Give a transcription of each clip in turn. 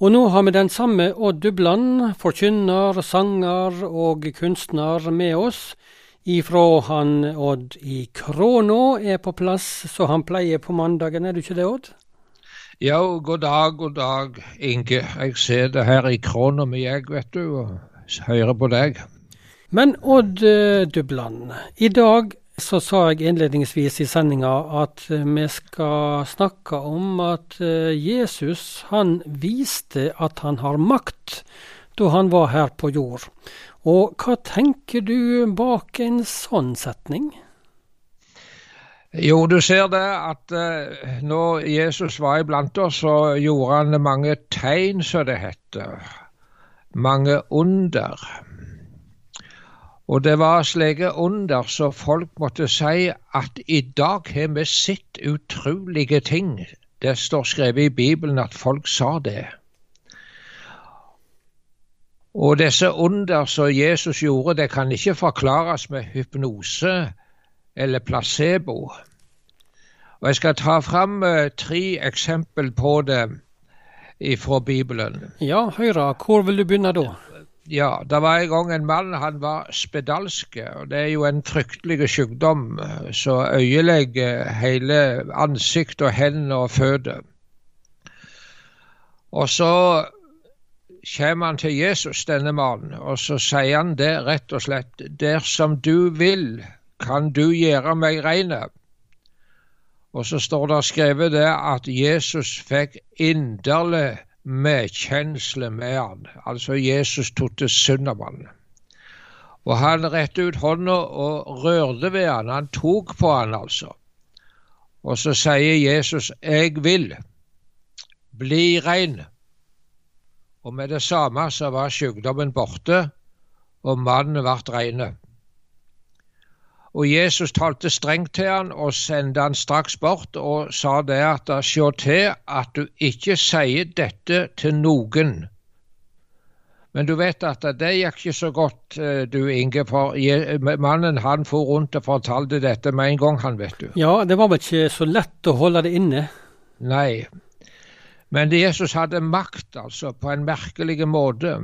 Og nå har vi den samme Odd Dubland, forkynner, sanger og kunstner, med oss. Ifra han Odd i Kråna er på plass, så han pleier på mandagen, er du ikke det, Odd? Ja, god dag, god dag, Inge. Jeg ser det her i Kråna med jeg, vet du, og hører på deg. Men Odd eh, Dubland, i dag så sa jeg innledningsvis i sendinga at eh, vi skal snakke om at eh, Jesus han viste at han har makt da han var her på jord. Og hva tenker du bak en sånn setning? Jo, du ser det at uh, når Jesus var iblant oss, så gjorde han mange tegn, som det heter. Mange under. Og det var slike under så folk måtte si at i dag har vi sett utrolige ting. Det står skrevet i Bibelen at folk sa det. Og disse under som Jesus gjorde, det kan ikke forklares med hypnose eller placebo. Og Jeg skal ta fram uh, tre eksempel på det fra Bibelen. Ja, Høyre, hvor vil du begynne da? Ja, det var en gang en mann, han var spedalske. og Det er jo en fryktelig sykdom som ødelegger hele ansikt og hender og føtter. Og så kommer han til Jesus, denne mannen, og så sier han det rett og slett. Dersom du vil, kan du gjøre meg rein. Og så står det skrevet det at Jesus fikk inderlig medkjensle med han. Altså Jesus tok til synd. Og han rettet ut hånda og rørte ved han. Han tok på han altså. Og så sier Jesus 'Jeg vil bli rein'. Og med det samme så var sykdommen borte, og mannen ble reine. Og Jesus talte strengt til han og sendte han straks bort og sa det at se til at du ikke sier dette til noen. Men du vet at det gikk ikke så godt, eh, du Inge, for mannen han for rundt og fortalte dette med en gang, han, vet du. Ja, det var vel ikke så lett å holde det inne? Nei. Men Jesus hadde makt, altså, på en merkelig måte.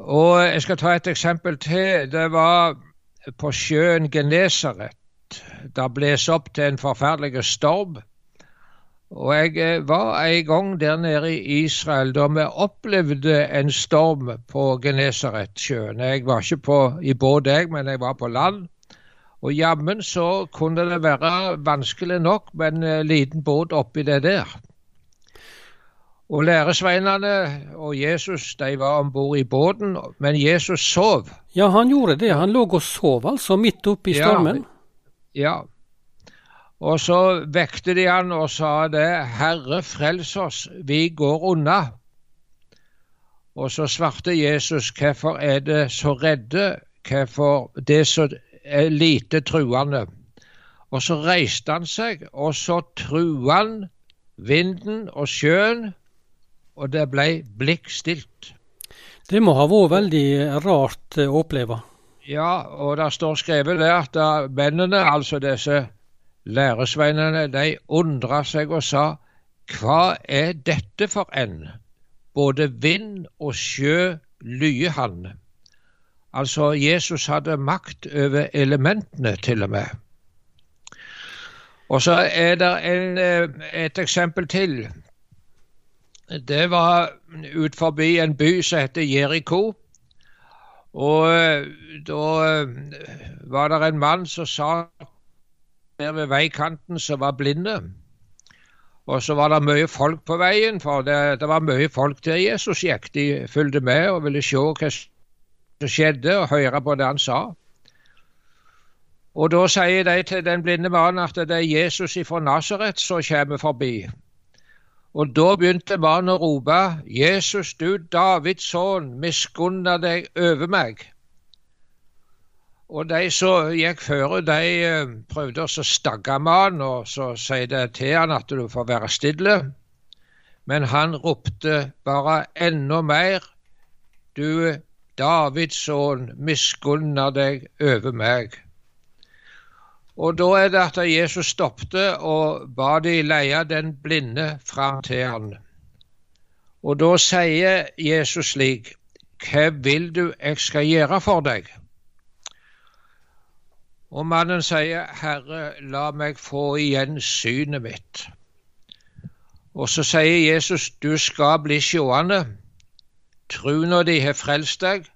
Og jeg skal ta et eksempel til. Det var på sjøen Genesaret. Det bles opp til en forferdelig storm. Og jeg eh, var en gang der nede i Israel da vi opplevde en storm på Genesaretsjøen. Jeg var ikke på, i båt, jeg, men jeg var på land. Og jammen så kunne det være vanskelig nok med en eh, liten båt oppi det der. Og læresveinene og Jesus de var om bord i båten, men Jesus sov. Ja, han gjorde det. Han lå og sov altså, midt oppe i stormen. Ja. ja. Og så vekte de han og sa det, Herre, frels oss, vi går unna. Og så svarte Jesus, hvorfor er det så redde, hvorfor det så er lite truende? Og så reiste han seg, og så trua han vinden og sjøen, og det ble blikkstilt. Det må ha vært veldig rart å oppleve? Ja, og det står skrevet der at mennene, altså disse læresveinene, de undra seg og sa hva er dette for en? Både vind og sjø lyer han. Altså, Jesus hadde makt over elementene, til og med. Og så er det en, eh, et eksempel til det var ut forbi en by som heter Jeriko. Og eh, da eh, var det en mann som sa der ved veikanten som var blinde. Og så var det mye folk på veien, for det, det var mye folk der Jesus gikk. De fulgte med og ville se hva som skjedde, og høre på det han sa. Og da sier de til den blinde mannen at det er Jesus fra Nasaret som kommer forbi. Og da begynte mannen å rope, Jesus, du Davids sønn, miskunna deg over meg. Og de som gikk før, de eh, prøvde å stagge mannen og så sier det til han at du får være stille. Men han ropte bare enda mer, du Davids sønn, miskunna deg over meg. Og da er det at Jesus stoppet og ba de leie den blinde fram til han. Og da sier Jesus slik, hva vil du jeg skal gjøre for deg? Og mannen sier, Herre, la meg få igjen synet mitt. Og så sier Jesus, du skal bli sjående. Truna di har frelst deg.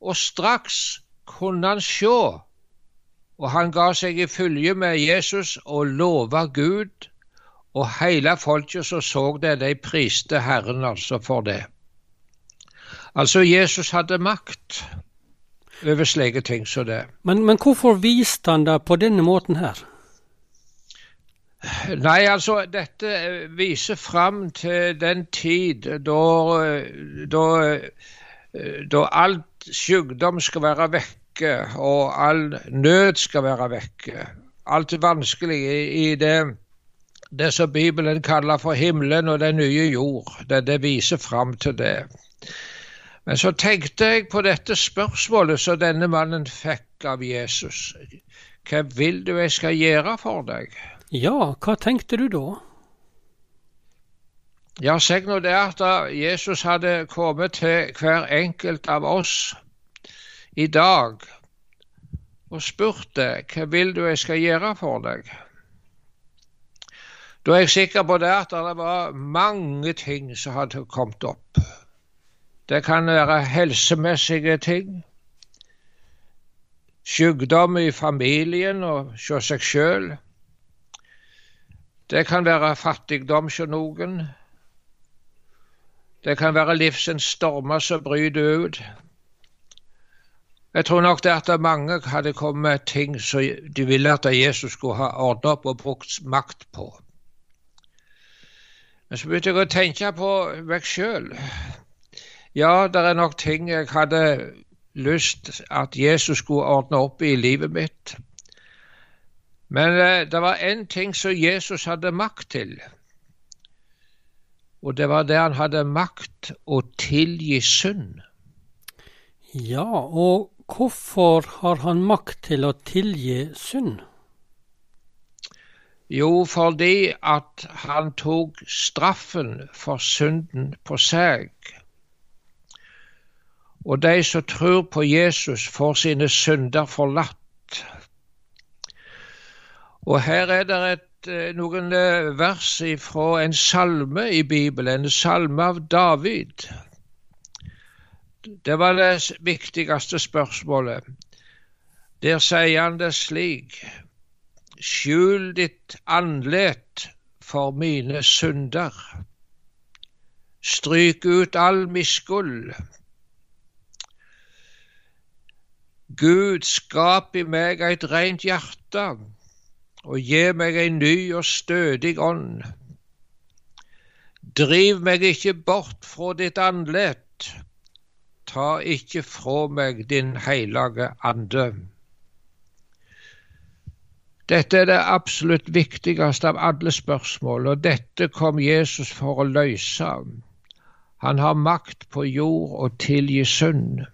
Og straks kunne han sjå. Og han ga seg i følge med Jesus og lova Gud. Og hele folket som så det, de priste Herren altså for det. Altså, Jesus hadde makt over slike ting som det. Men, men hvorfor viste han det på denne måten her? Nei, altså, dette viser fram til den tid da, da, da alt sykdom skal være vekke, og all nød skal være vekke. Alt det vanskelige i det, det som Bibelen kaller for himmelen og den nye jord. Det, det viser fram til det. Men så tenkte jeg på dette spørsmålet som denne mannen fikk av Jesus. Hva vil du jeg skal gjøre for deg? Ja, hva tenkte du da? Ja, si nå det at Jesus hadde kommet til hver enkelt av oss i dag og spurt deg hva vil du jeg skal gjøre for deg. Da er jeg sikker på det at det var mange ting som hadde kommet opp. Det kan være helsemessige ting, sykdom i familien og hos seg sjøl. Det kan være fattigdom hos noen. Det kan være livsens stormer som bryter ut. Jeg tror nok det at mange hadde kommet med ting som de ville at Jesus skulle ha ordnet opp og brukt makt på. Men så begynte jeg å tenke på meg sjøl. Ja, det er nok ting jeg hadde lyst at Jesus skulle ordne opp i livet mitt. Men eh, det var én ting som Jesus hadde makt til. Og det var det han hadde makt å tilgi synd. Ja, og hvorfor har han makt til å tilgi synd? Jo, fordi at han tok straffen for synden på seg og de som tror på Jesus, får sine synder forlatt. Og her er det et, eh, noen eh, vers fra en salme i Bibelen, en salme av David. Det var det viktigste spørsmålet. Der sier han det slik Skjul ditt andlet for mine synder. Stryk ut all miskull Gud, skap i meg eit reint hjerte, og gi meg ei ny og stødig ånd. Driv meg ikke bort fra ditt andlet, ta ikke fra meg din hellige ande. Dette er det absolutt viktigste av alle spørsmål, og dette kom Jesus for å løse. Han har makt på jord og tilgi synd.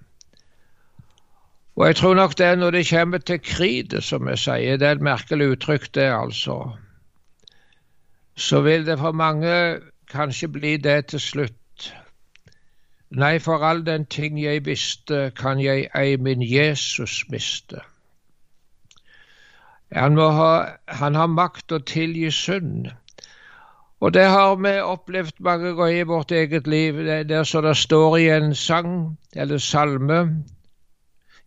Og jeg tror nok det er når det kommer til kriget, som jeg sier, det er et merkelig uttrykk, det altså, så vil det for mange kanskje bli det til slutt. Nei, for all den ting jeg visste, kan jeg ei min Jesus miste. Han, ha, han har makt å tilgi synd. Og det har vi opplevd mange ganger i vårt eget liv, der så det står i en sang eller salme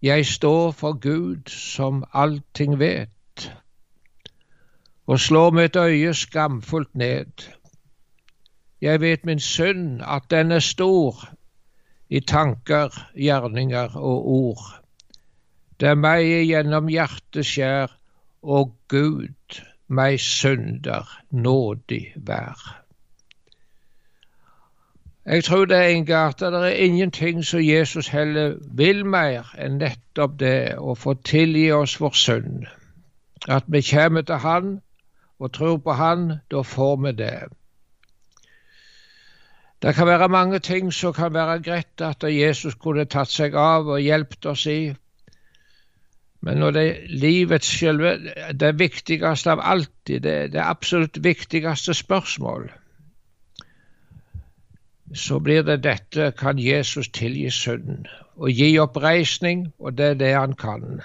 jeg står for Gud som allting vet, og slår mitt øye skamfullt ned. Jeg vet min synd, at den er stor i tanker, gjerninger og ord. Det er meg gjennom hjertet skjær, og Gud meg synder nådig vær. Jeg tror det er at det er ingenting som Jesus heller vil mer enn nettopp det å få tilgi oss vår synd. At vi kommer til Han og tror på Han, da får vi det. Det kan være mange ting som kan være greit at Jesus kunne tatt seg av og hjulpet oss i. Men når det er livets selve, det viktigste av alltid, det, det absolutt viktigste spørsmål, så blir det dette kan Jesus tilgi synden og gi oppreisning, og det er det han kan.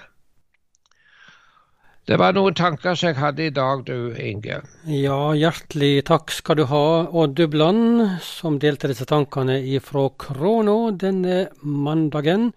Det var noen tanker som jeg hadde i dag, du Inge. Ja, hjertelig takk skal du ha, Odd Dubland, som delte disse tankene ifra Krono denne mandagen.